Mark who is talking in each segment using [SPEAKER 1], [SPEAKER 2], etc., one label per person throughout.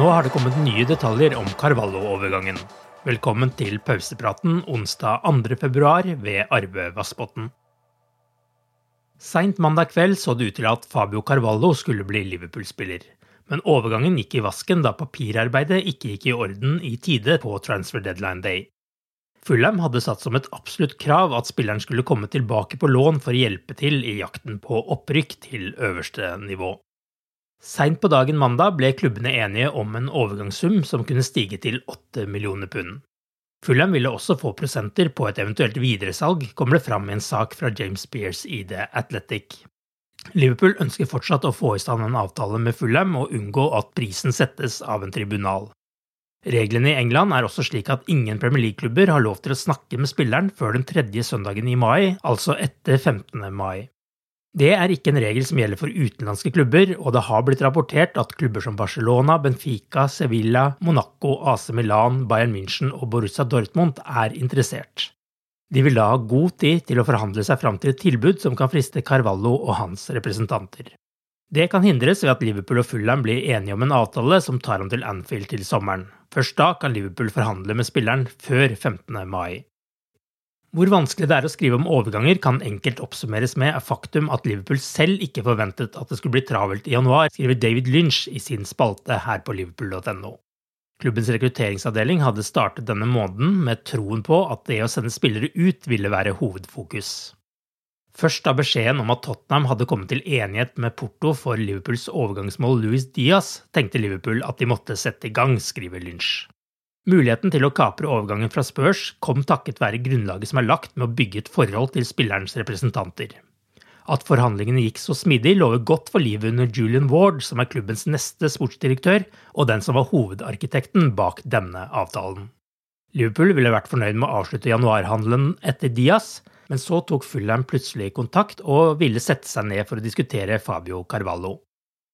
[SPEAKER 1] Nå har det kommet nye detaljer om Carvalho-overgangen. Velkommen til pausepraten onsdag 2. februar ved Arve Vassbotn. Seint mandag kveld så det ut til at Fabio Carvalho skulle bli Liverpool-spiller. Men overgangen gikk i vasken da papirarbeidet ikke gikk i orden i tide på transfer deadline day. Fulham hadde satt som et absolutt krav at spilleren skulle komme tilbake på lån for å hjelpe til i jakten på opprykk til øverste nivå. Seint på dagen mandag ble klubbene enige om en overgangssum som kunne stige til 8 millioner pund. Fulham ville også få prosenter på et eventuelt videresalg, kommer det fram i en sak fra James Spears i The Athletic. Liverpool ønsker fortsatt å få i stand en avtale med Fulham og unngå at prisen settes av en tribunal. Reglene i England er også slik at ingen Premier League-klubber har lov til å snakke med spilleren før den tredje søndagen i mai, altså etter 15. mai. Det er ikke en regel som gjelder for utenlandske klubber, og det har blitt rapportert at klubber som Barcelona, Benfica, Sevilla, Monaco, AC Milan, Bayern München og Borussia Dortmund er interessert. De vil da ha god tid til å forhandle seg fram til et tilbud som kan friste Carvalho og hans representanter. Det kan hindres ved at Liverpool og Fulham blir enige om en avtale som tar ham til Anfield til sommeren. Først da kan Liverpool forhandle med spilleren før 15. mai. Hvor vanskelig det er å skrive om overganger, kan enkelt oppsummeres med er faktum at Liverpool selv ikke forventet at det skulle bli travelt i januar, skriver David Lynch i sin spalte her på liverpool.no. Klubbens rekrutteringsavdeling hadde startet denne måneden med troen på at det å sende spillere ut ville være hovedfokus. Først da beskjeden om at Tottenham hadde kommet til enighet med Porto for Liverpools overgangsmål Louis Diaz, tenkte Liverpool at de måtte sette i gang, skriver Lynch. Muligheten til å kapre overgangen fra Spurs kom takket være grunnlaget som er lagt med å bygge et forhold til spillerens representanter. At forhandlingene gikk så smidig, lover godt for livet under Julian Ward, som er klubbens neste sportsdirektør, og den som var hovedarkitekten bak denne avtalen. Liverpool ville vært fornøyd med å avslutte januarhandelen etter Diaz, men så tok Fulham plutselig kontakt og ville sette seg ned for å diskutere Fabio Carvalho.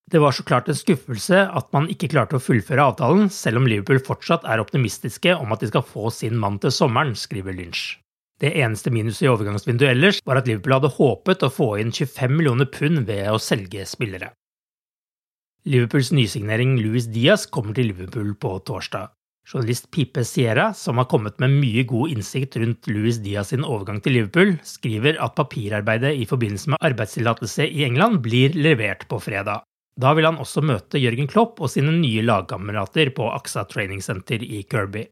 [SPEAKER 1] Det var så klart en skuffelse at man ikke klarte å fullføre avtalen, selv om Liverpool fortsatt er optimistiske om at de skal få sin mann til sommeren, skriver Lynch. Det eneste minuset i overgangsvinduet ellers var at Liverpool hadde håpet å få inn 25 millioner pund ved å selge spillere. Liverpools nysignering Louis Diaz kommer til Liverpool på torsdag. Journalist Pipe Sierra, som har kommet med mye god innsikt rundt Louis Diaz sin overgang til Liverpool, skriver at papirarbeidet i forbindelse med arbeidstillatelse i England blir levert på fredag. Da vil han også møte Jørgen Klopp og sine nye lagkamerater på AXA Training Center i Kirby.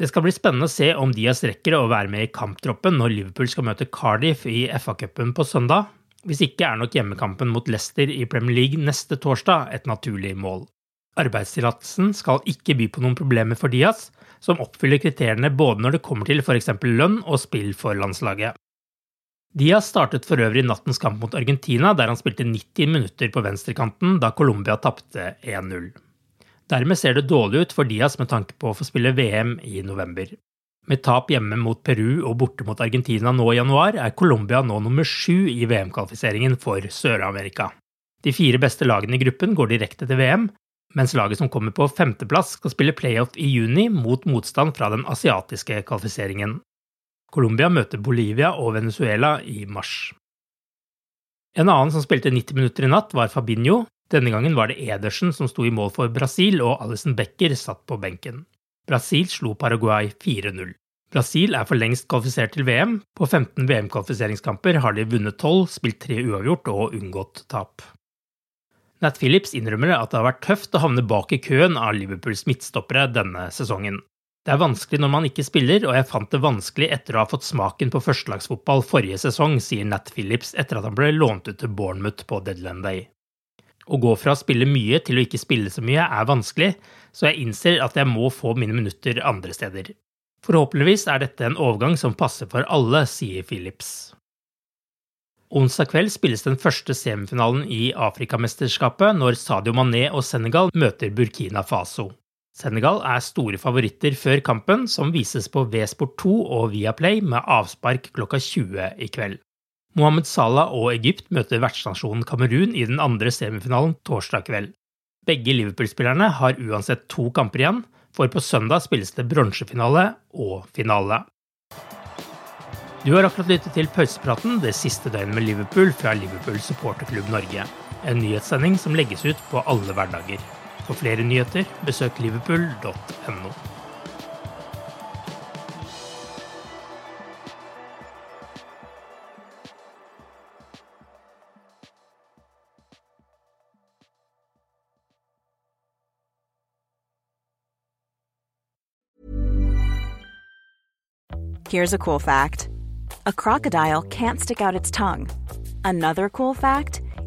[SPEAKER 1] Det skal bli spennende å se om Diaz rekker å være med i kamptroppen når Liverpool skal møte Cardiff i FA-cupen på søndag. Hvis ikke er nok hjemmekampen mot Leicester i Premier League neste torsdag et naturlig mål. Arbeidstillatelsen skal ikke by på noen problemer for Diaz, som oppfyller kriteriene både når det kommer til f.eks. lønn og spill for landslaget. Diaz startet for øvrig nattens kamp mot Argentina, der han spilte 90 minutter på venstrekanten da Colombia tapte 1-0. Dermed ser det dårlig ut for Diaz med tanke på å få spille VM i november. Med tap hjemme mot Peru og borte mot Argentina nå i januar, er Colombia nå nummer sju i VM-kvalifiseringen for Sør-Amerika. De fire beste lagene i gruppen går direkte til VM, mens laget som kommer på femteplass skal spille playoff i juni mot motstand fra den asiatiske kvalifiseringen. Colombia møter Bolivia og Venezuela i mars. En annen som spilte 90 minutter i natt, var Fabinho. Denne gangen var det Edersen som sto i mål for Brasil, og Alison Becker satt på benken. Brasil slo Paraguay 4-0. Brasil er for lengst kvalifisert til VM. På 15 VM-kvalifiseringskamper har de vunnet 12, spilt tre uavgjort og unngått tap. Nat Phillips innrømmer at det har vært tøft å havne bak i køen av Liverpools midtstoppere denne sesongen. Det er vanskelig når man ikke spiller, og jeg fant det vanskelig etter å ha fått smaken på førstelagsfotball forrige sesong, sier Nat Phillips etter at han ble lånt ut til Bournemouth på Deadland day. Å gå fra å spille mye til å ikke spille så mye er vanskelig, så jeg innser at jeg må få mine minutter andre steder. Forhåpentligvis er dette en overgang som passer for alle, sier Phillips. Onsdag kveld spilles den første semifinalen i Afrikamesterskapet når Sadio Mané og Senegal møter Burkina Faso. Senegal er store favoritter før kampen, som vises på V-sport 2 og Viaplay med avspark klokka 20 i kveld. Mohammed Salah og Egypt møter vertsnasjonen Kamerun i den andre semifinalen torsdag kveld. Begge Liverpool-spillerne har uansett to kamper igjen, for på søndag spilles det bronsefinale og finale. Du har akkurat lyttet til pausepraten det siste døgnet med Liverpool fra Liverpool supporterklubb Norge. En nyhetssending som legges ut på alle hverdager. For flere nyheter, besøk liverpool.no.
[SPEAKER 2] Here's a cool fact a crocodile can't stick out its tongue. Another cool fact